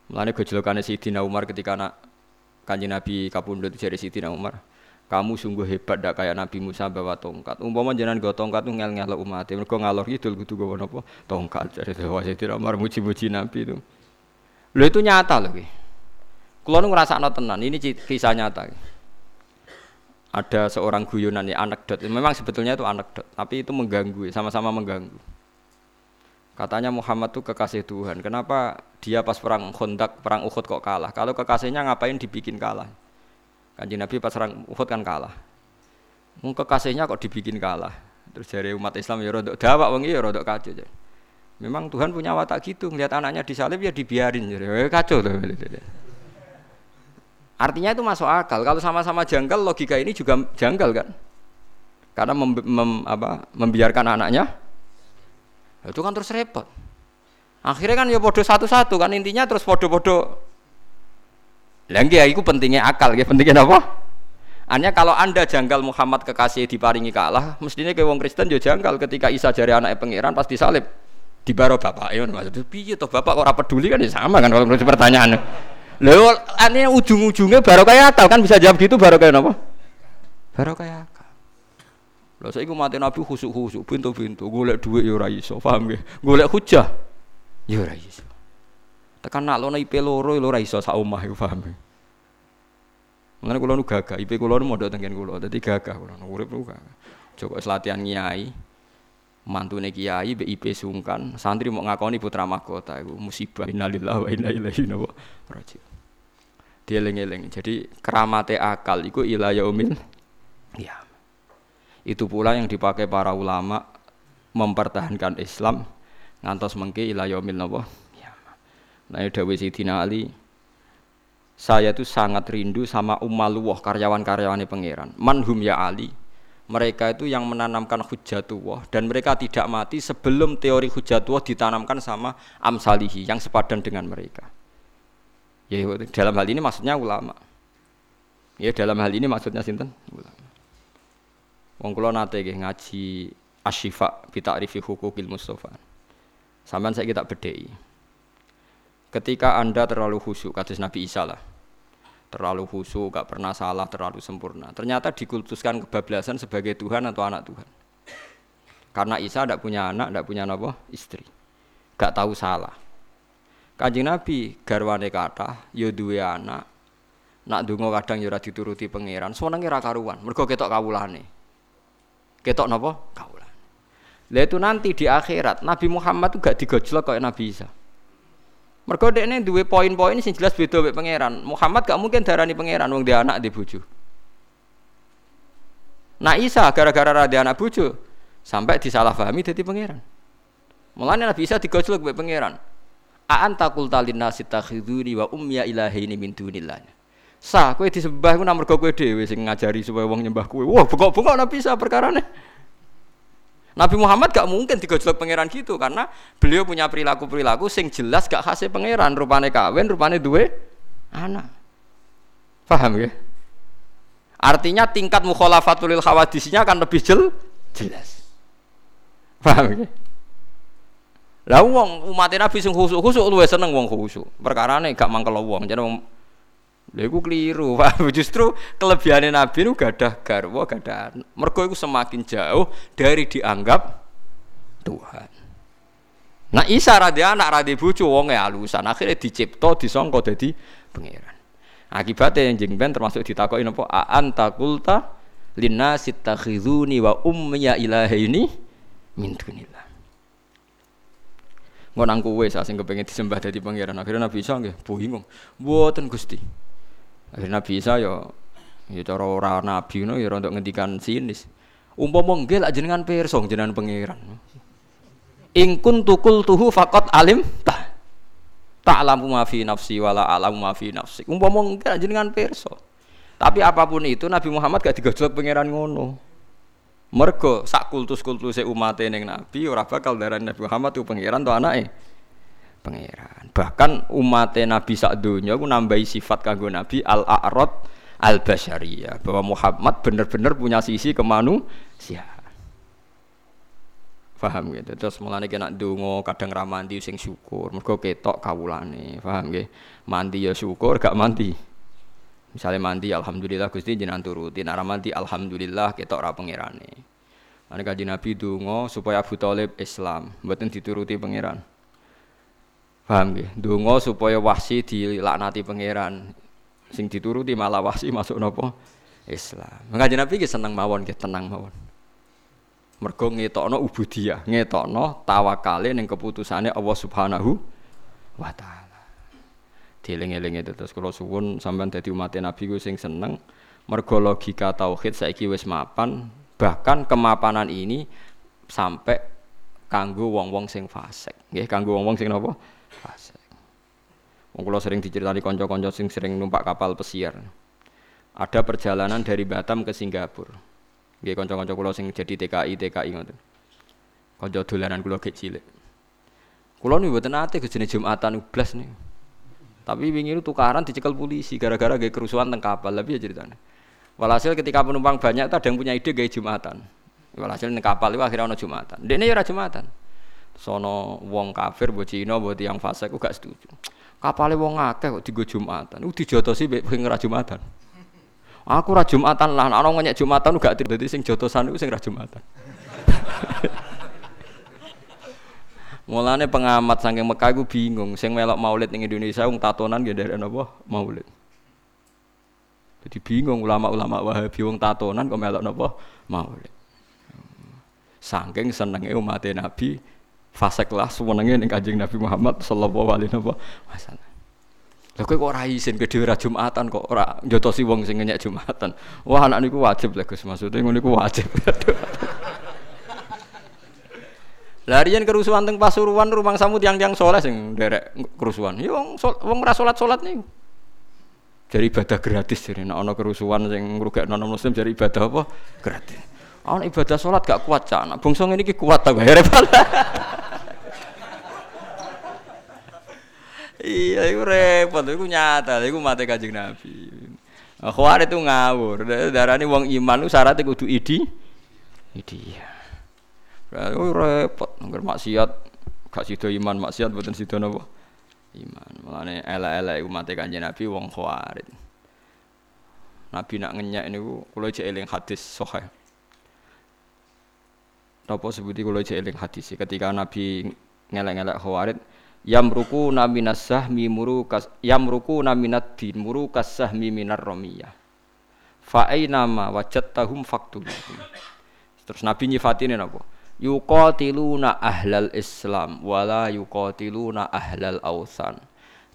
Mulane gojlokane Sidina Umar ketika anak Kanjeng Nabi kapundhut jare Sidina Umar. Kamu sungguh hebat dak kayak Nabi Musa bawa tongkat. Umpama jenengan go tongkat ngel ngel umat. Mereka ngalor gitu kudu go napa? Tongkat. Jadi Dewa tidak Umar muji-muji Nabi itu. Lo itu nyata loh. Kulo nu ngrasakno tenan. Ini kisah nyata. Ada seorang guyonan ya anekdot. Memang sebetulnya itu anekdot, tapi itu mengganggu, sama-sama mengganggu. Katanya Muhammad tuh kekasih Tuhan. Kenapa dia pas perang Khandaq, perang Uhud kok kalah? Kalau kekasihnya ngapain dibikin kalah? Kanjeng Nabi pas serang Uhud kan kalah. Mung kekasihnya kok dibikin kalah. Terus dari umat Islam ya rodok dawak wong ya rodok kacau. Jadi. Memang Tuhan punya watak gitu, ngelihat anaknya disalib ya dibiarin. Jadi ya kacau tuh. Artinya itu masuk akal. Kalau sama-sama janggal, logika ini juga janggal kan? Karena mem, mem, apa, membiarkan anaknya, itu kan terus repot. Akhirnya kan ya bodoh satu-satu kan intinya terus bodoh-bodoh lagi ya, itu pentingnya akal, ya pentingnya apa? Hanya kalau anda janggal Muhammad kekasih diparingi kalah, mestinya ke wong Kristen juga janggal ketika Isa jari anak pangeran pasti salib di baro bapak. Ya maksud piye toh bapak kok peduli kan ya sama kan kalau menurut pertanyaan. Lho, artinya ujung-ujungnya baru kayak akal kan bisa jawab gitu baru kayak apa? Baru kayak akal. saya saiki mati Nabi khusuk-khusuk, pintu-pintu, golek duit ya ora iso, paham nggih? Golek hujah. Ya ora iso. Tekan lono IP loro lho ora iso sak omah iku paham. Mengenai kulo nu gagah, IP kulo nu modal tengen kulo, jadi gagah kulo nu urip nu gagah. Coba latihan nyai, mantune kiai BIP sungkan santri mau ngakoni putra mahkota itu musibah innalillahi wa inna ilaihi raji'un dieling-eling jadi keramate akal itu ila yaumil ya itu pula yang dipakai para ulama mempertahankan Islam ngantos mengke ila yaumil napa ya nah dawuh Sidina Ali saya itu sangat rindu sama ummaluwah karyawan-karyawane pangeran manhum ya Ali mereka itu yang menanamkan hujatullah dan mereka tidak mati sebelum teori hujatullah ditanamkan sama amsalihi yang sepadan dengan mereka. Ya dalam hal ini maksudnya ulama. Ya dalam hal ini maksudnya sinten? Ulama. Wong kula nate ngaji Asyifa bi ta'rifi hukukil Mustafa. Sampeyan saya kita bedhei. Ketika Anda terlalu khusyuk kados Nabi Isa lah terlalu khusyuk, gak pernah salah, terlalu sempurna. Ternyata dikultuskan kebablasan sebagai Tuhan atau anak Tuhan. Karena Isa tidak punya anak, tidak punya apa? Istri. Gak tahu salah. Kanjeng Nabi garwane kata, yo duwe anak. Nak dungo kadang yo dituruti pangeran, senenge ra karuan. Mergo ketok kawulane. Ketok napa? Kawulane. Lah itu nanti di akhirat Nabi Muhammad tuh gak digojlok kayak Nabi Isa. Mergo dekne duwe poin-poin sing jelas beda mek pangeran. Muhammad gak mungkin darani pangeran wong dia anak di bojo. Nah Isa gara-gara ra anak bojo sampai disalahpahami dadi pangeran. Mulane Nabi Isa digojlok mek pangeran. A anta qulta linnasi takhiduni wa ummiya ilahaini min dunillah. Sah kowe disembah ku mergo kowe dhewe sing ngajari supaya wong nyembah kowe. Wah, bengok-bengok Nabi Isa perkarane. Nabi Muhammad gak mungkin digojlok pangeran gitu karena beliau punya perilaku-perilaku sing jelas gak khasnya pangeran, rupane kawin, rupane duwe anak. Paham ya? Artinya tingkat mukhalafatul khawadisnya akan lebih jel jelas. Paham ya? Lah wong umat Nabi sing khusuk-khusuk luwih seneng wong khusuk. Perkarane gak mangkel wong, jadi Lha iku keliru, Pak. Justru kelebihannya Nabi itu gadah garwa, gadah mergo iku semakin jauh dari dianggap Tuhan. Nah Isa radhi anak radhi bojo wonge alusan, akhirnya dicipta disangka dadi pangeran. Akibatnya yang jengben termasuk ditakoki napa a anta qulta linnasi takhizuni wa ummiya ilahaini min dunillah. Ngono nang kowe sing kepengin disembah dadi pangeran. Akhirnya Nabi Isa nggih bingung. Mboten Gusti. Akhirnya Nabi Isa ya ya cara ora nabi ngono ya untuk ngendikan sinis. Umpama nggih lak jenengan pirsa jenengan pangeran. In kuntu qultuhu faqat alim ta. Ta'lamu ma fi nafsi wala a'lamu ma fi nafsi. Umpama nggih lak jenengan pirsa. Tapi apa pun itu Nabi Muhammad gak digojlok pangeran ngono. Mergo sak kultus-kultuse umat ning Nabi ora bakal darani Nabi Muhammad itu pangeran to anake pangeran. Bahkan umat Nabi sak donya aku nambahi sifat kanggo Nabi al-a'rad al-basyariyah bahwa Muhammad benar-benar punya sisi kemanusiaan. Paham gitu. Terus mulane kena donga kadang ra mandi sing syukur, mergo ketok kawulane. Paham nggih? Mandi ya syukur, gak mandi. Misalnya mandi alhamdulillah Gusti jenengan turuti, nek mandi alhamdulillah ketok ra pangerane. Ane kaji Nabi donga supaya Abu Thalib Islam, mboten dituruti pangeran. Paham nggih? Donga supaya wahsi dilaknati pangeran. Sing dituruti malah wahsi masuk nopo? Islam. Ngaji Nabi ki seneng mawon ki tenang mawon. Mergo ngetokno ubudiyah, ngetokno tawakale ning keputusane Allah Subhanahu wa taala. Dieling-eling itu terus kula suwun sampean dadi umat Nabi ku sing seneng mergo logika tauhid saiki wis mapan, bahkan kemapanan ini sampai kanggo wong-wong sing fasik. Nggih, kanggo wong-wong sing napa? Fasik. Wong kula sering diceritani kanca-kanca sing sering numpak kapal pesiar. Ada perjalanan dari Batam ke Singapura. Nggih kanca-kanca kula sing jadi TKI TKI ngoten. Kanca dolanan kula gek cilik. Kula niku mboten ate gejene Jumatan ublas nih. Tapi wingi itu tukaran dicekel polisi gara-gara gaya kerusuhan teng kapal. Lebih ya ceritanya. Walhasil ketika penumpang banyak, ada yang punya ide gaya Jumatan. Walhasil teng kapal itu akhirnya ono Jumatan. Dene ya ora Jumatan sono wong kafir mbok Cina mbok tiyang fasik gak setuju. Kapale wong akeh kok digo Jumatan. Ku dijotosi mek sing ora Jumatan. Aku ora Jumatan lah, ana ngenyek Jumatan gak dadi sing jotosan iku sing ora Jumatan. Mulane pengamat saking Mekah iku bingung, sing melok maulid ning Indonesia wong tatonan nggih dari napa? Maulid. Jadi bingung ulama-ulama Wahabi wong tatonan kok melok napa? Maulid. Saking senenge umat Nabi fasek lah semenenge ning Kanjeng Nabi Muhammad sallallahu alaihi wasallam. Lha kok ora isin ke dhewe Jumatan kok ora njotosi wong sing ngenyek Jumatan. Wah anak niku wajib lho Gus maksudnya ngono niku wajib. Larian kerusuhan teng Pasuruan rumang samu tiang-tiang soleh sing derek kerusuhan. Ya wong wong ora salat-salat niku. Jadi ibadah gratis jadi nek ana kerusuhan sing ngrugekno non muslim jadi ibadah apa? Gratis. Ana ibadah salat gak kuat cak. Nek bangsa ngene iki kuat ta bayare Iya, itu repot, itu nyata, itu mati kajing Nabi. Khawarij itu ngawur, darah ini uang iman itu syaratnya kudu idi, idi. Itu repot, nggak maksiat, gak sido iman maksiat, bukan sido nopo iman. Mulane elek-elek iku mate kanjeng Nabi wong khawarij. Nabi nak ngenyak niku kula cek eling hadis sahih. Napa sebuti kula cek eling hadis ketika Nabi ngelek-ngelek khawarij yamruku naminas sahmi murukas yamruku naminat din murukas sahmi minar romiyah. Fa aina ma wajadtahum faktul terus nabi nyifatine napa yuqatiluna ahlal islam wala yuqatiluna ahlal ausan.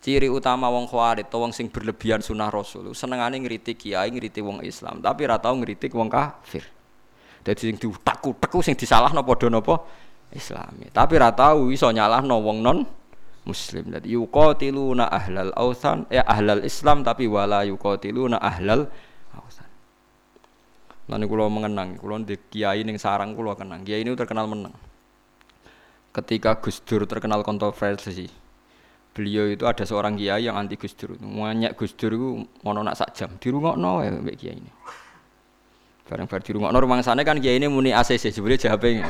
Ciri utama wong khawarij to wong sing berlebihan sunah rasul senengane ngritik kiai ngritik wong islam tapi ora tau wong kafir. Dadi sing diutak-utek sing disalahno padha napa? Islami. Tapi ora tau iso nyalahno wong non muslim. Jadi yuqatiluna ahlal ausan ya ahlal Islam tapi wala yuqatiluna ahlal ausan. Lalu kulo mengenang, kulo di kiai ning sarang kulo kenang. Kiai ini terkenal menang. Ketika Gus Dur terkenal kontroversi, beliau itu ada seorang kiai yang anti Gus Dur. Banyak Gus Dur itu mau nak sak jam. Dirungokno ya mbek kiai ini. Bareng-bareng dirungokno rumah sana kan kiai ini muni ACC sebenarnya jawabnya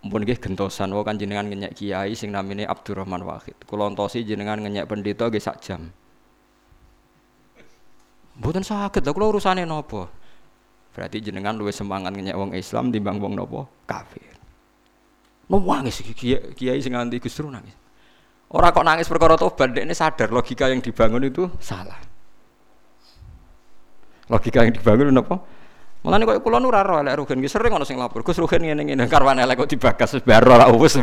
Mpun nggih gentosan wae kan jenengan ngenyek kiai sing namine Abdurrahman Wahid. Kula entosi jenengan ngenyek pendeta nggih sak jam. Mboten saged lho kula urusane napa? Berarti jenengan luwih semangat ngenyek wong Islam timbang wong napa? Kafir. Nangis kiai, kiai sing nganti Gus nangis. Ora kok nangis perkara tobat, ini sadar logika yang dibangun itu salah. Logika yang dibangun apa? Mulane kok kula nu ora ro elek rugen sering ana sing lapor. Gus rugen ngene-ngene karwane elek kok dibagas baro ora wis.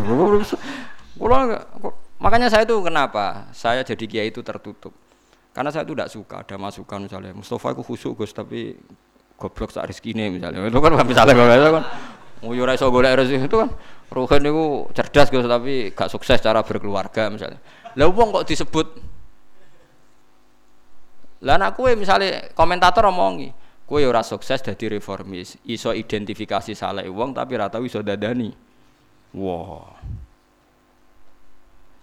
Kula makanya saya itu kenapa saya jadi kiai itu tertutup. Karena saya itu tidak suka ada masukan misalnya Mustafa itu khusyuk Gus tapi goblok sak rezekine misalnya. Itu kan misalnya itu kan Oh yo ora iso golek rezeki itu kan Rugen itu cerdas Gus tapi gak sukses cara berkeluarga misalnya. Lah wong kok disebut Lah anak kue misalnya komentator omongi, Kue ora sukses jadi reformis, iso identifikasi salah uang tapi rata iso dadani. Wah. Wow.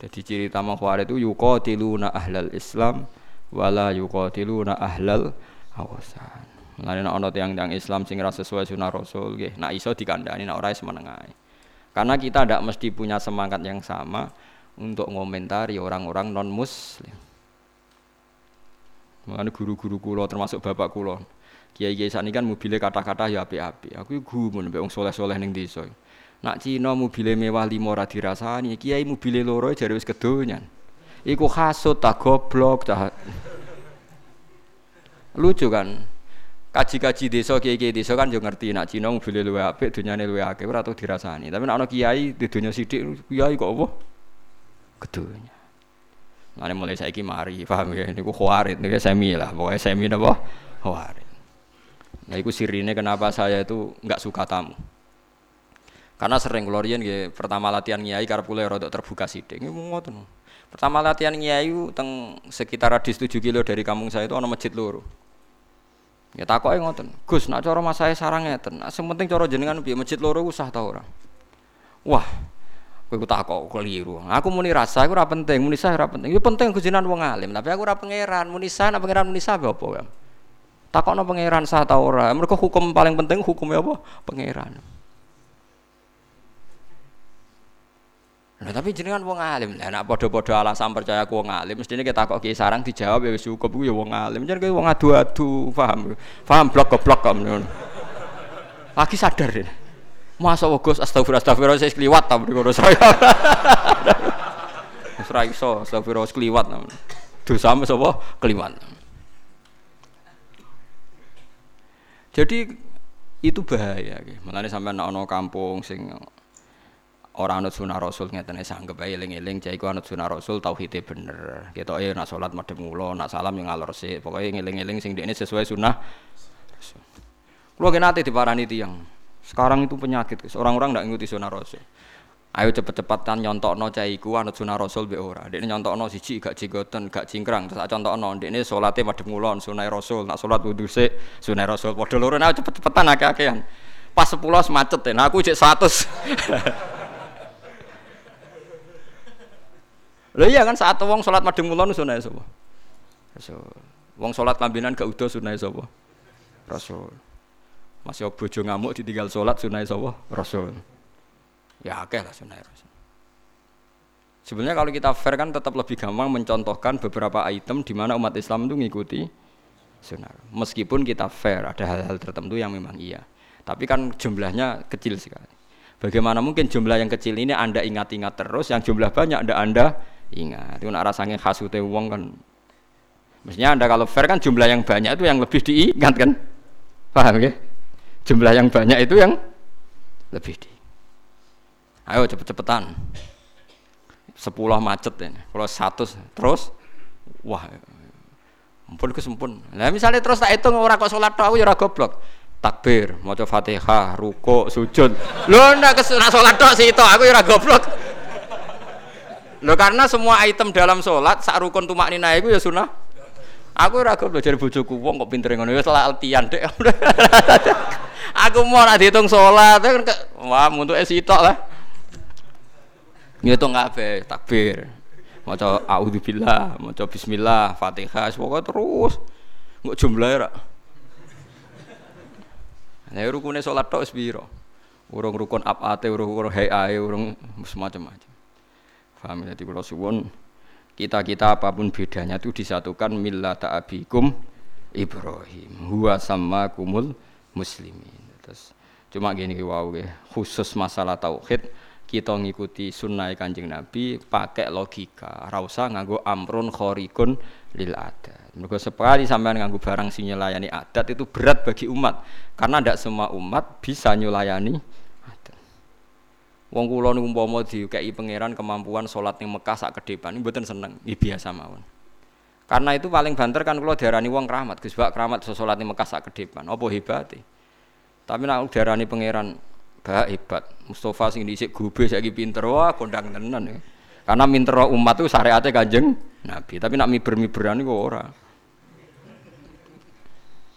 Jadi ciri utama khawarij itu yuqatiluna ahlal Islam wala yuqatiluna ahlal awasan. Mulane nek ana tiyang-tiyang Islam sing ora sesuai sunah Rasul nggih, nak iso dikandani nek ora wis menengae. Karena kita tidak mesti punya semangat yang sama untuk ngomentari orang-orang non muslim. Mulane guru-guru kula termasuk bapak kula Kiai-kiai sani kan mobilnya kata-kata ya api-api. Aku gumun mbek wong soleh-soleh ning desa. Nak Cina mobilnya mewah lima ora dirasani, kiai mobilnya loro jare wis kedonyan. Iku hasut tak goblok tak. Lucu kan? Kaji-kaji desa kiai-kiai desa kan yo ngerti nak Cina mobilnya luwe apik, dunyane luwe akeh ora tau dirasani. Tapi nak kiai di dunya sithik kiai kok apa? Kedonya. Nah, mulai saiki mari, paham ya? Niku khawarit, niku semi lah, pokoknya semi napa? Khawarit. Nah itu sirine kenapa saya itu nggak suka tamu. Karena sering kelorian ya pertama latihan nyai karena pulau rodok terbuka sidik. Ini ngoten. Pertama latihan nyai teng sekitar radius 7 kilo dari kampung saya itu ada masjid loro. Ya takoke ngoten. Gus, nak cara mas saya sarang ngeten. Nah, sing penting cara jenengan piye masjid loro usah ta ora? Wah, kowe ku takok keliru. Aku muni rasa aku ora penting, muni sah ora penting. Ya penting kujinan wong alim, tapi aku ora pangeran, muni sah nak pangeran muni apa kan? Takokno pangeran sah ta ora? Mergo hukum paling penting hukumnya apa? Pangeran. Nah, tapi jenengan wong alim. Lah nek padha-padha alasan percaya ku wong alim, mestine kita kok ki sarang dijawab ya wis cukup ku ya wong alim. Jeneng wong adu-adu, paham? Paham blok goblok kok ngono. Lagi sadar ya. Masa Gus astagfirullah astagfirullah saya kliwat ta mriko saya. Wis ra iso astagfirullah kliwat. Dosa mes apa? Kliwat. Jadi itu bahaya. Makanya sampai anak kampung sing orang anut sunah rasul ngeten sanggep ae eling-eling cah iku anut sunah rasul tauhide bener. Ketoke nak salat madhep mulo nak salam yang ngalor sik. Pokoke ngeling-eling sing dekne sesuai sunah Kulo ki nate diparani tiyang. Sekarang itu penyakit orang-orang ndak ngikuti sunah rasul ayo cepet-cepetan nyontokno cah iku anut sunah rasul be ora dekne nyontokno siji gak jigoten gak cingkrang terus contohno dekne salate madhep mulon sunah rasul nak salat wudu sik sunah rasul padha loro ayo cepet-cepetan akeh-akehan pas 10 macet nah aku cek 100 Lha iya kan saat wong salat madheng mulon sunah sapa? Rasul. Wong salat kambinan gak udah sunah sapa? Rasul. Masih bojo ngamuk ditinggal salat sunah sapa? Rasul. Ya akeh lah sunah Rasul. Sebenarnya kalau kita fair kan tetap lebih gampang mencontohkan beberapa item di mana umat Islam itu ngikuti sunnah. Meskipun kita fair, ada hal-hal tertentu yang memang iya. Tapi kan jumlahnya kecil sekali. Bagaimana mungkin jumlah yang kecil ini Anda ingat-ingat terus, yang jumlah banyak Anda Anda ingat itu nak rasanya khasute wong kan mestinya anda kalau fair kan jumlah yang banyak itu yang lebih diingat kan paham ya jumlah yang banyak itu yang lebih di ayo cepet-cepetan. Sepuluh macet ini. Kalau satu terus wah ampun kesempun. Nah misalnya terus tak hitung orang kok sholat tahu ya goblok. Takbir mau fatihah ruko sujud. Lo ndak kesunah sholat tok sih itu aku ya goblok. Loh karena semua item dalam sholat sak rukun tumak nina itu ya sunnah. Aku ora goblok jadi bojoku wong kok pinter ngono ya salah altian dek. aku mau nak dihitung sholat kan wah untuk esitok lah. Ngitung kabeh takbir. Maca auzubillah, maca bismillah, Fatihah, pokoknya terus. Enggak jumlah ya. Nah, rukunnya sholat tok piro? Urung rukun abate, urung rukun hayae, urung semacam-macam. Paham ya? Jadi kalau suwon kita-kita apa pun bedanya itu disatukan millata abikum Ibrahim huwa sama kumul muslimin. Terus cuma gini wow khusus masalah tauhid kita ngikuti sunnah kanjeng Nabi pakai logika rausa nganggo amrun khorikun lil adat mereka sekali sampai nganggo barang sing nyelayani adat itu berat bagi umat karena tidak semua umat bisa nyelayani Wong kula niku umpama dikeki pangeran kemampuan salat ning Mekah sak ke depan mboten seneng, nggih biasa mawon. Karena itu paling banter kan kula diarani wong keramat, Gus keramat iso ning Mekah sak ke depan. Apa hebate? Tapi nek diarani pangeran bah hebat. Mustafa sing dhisik gobe saiki pinter wah kondang tenan ya. Karena minter umat itu syariate Kanjeng Nabi, tapi nak miber-miberan iku ora.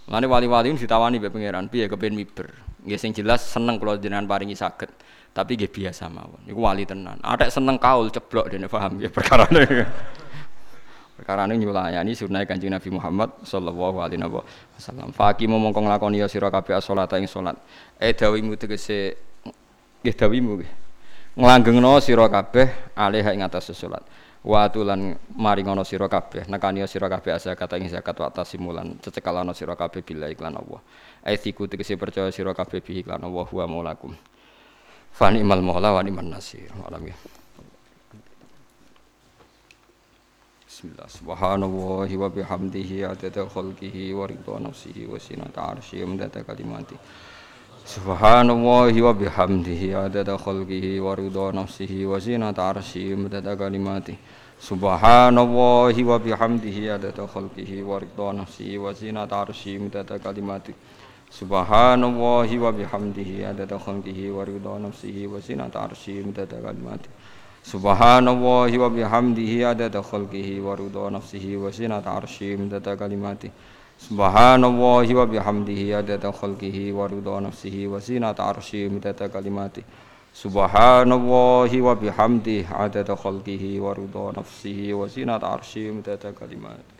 Lani wali-wali ditawani mbek pangeran, piye kepen miber. Nggih sing jelas seneng kula jenengan paringi saged tapi gak biasa mawon. Iku wali tenan. Ada seneng kaul ceblok dene paham ya perkara. Perkara ini nyulayani sunnah kanjeng Nabi Muhammad sallallahu alaihi wasallam. Faki mau mongkong lakoni ya sira kabeh salat ing salat. Eh dawimu tegese nggih dawimu. Nglanggengno sira kabeh alih ing atas salat. Wa tulan maringono sira kabeh nekani sira kabeh zakat ing zakat wa tasimulan cecekalano sira kabeh bila iklan Allah. Ai siku tegese percaya sira kabeh bi iklan Allah wa maulakum. Fani imal maula wa ni'man nasir. Alam ya. Bismillah. Subhanallahi wa bihamdihi adada khalqihi wa ridha nafsihi wa sinata arsyihi wa midada kalimati. Subhanallahi wa bihamdihi adada khalqihi wa ridha nafsihi wa sinata arsyihi wa midada kalimati. Subhanallahi wa bihamdihi adada khalqihi wa ridha nafsihi wa sinata arsyihi wa midada kalimati. Subhanallahi wa bihamdihi adada khalqihi wa ridha nafsihi wa zinata arsyihi midada kalimati Subhanallahi wa bihamdihi adada khalqihi wa ridha nafsihi wa zinata arsyihi midada kalimati. Subhanallahi wa bihamdihi adada khalqihi wa ridha nafsihi wa zinata arsyihi midada kalimati. Subhanallahi wa bihamdihi adada khalqihi wa ridha nafsihi wa zinata arsyihi midada kalimati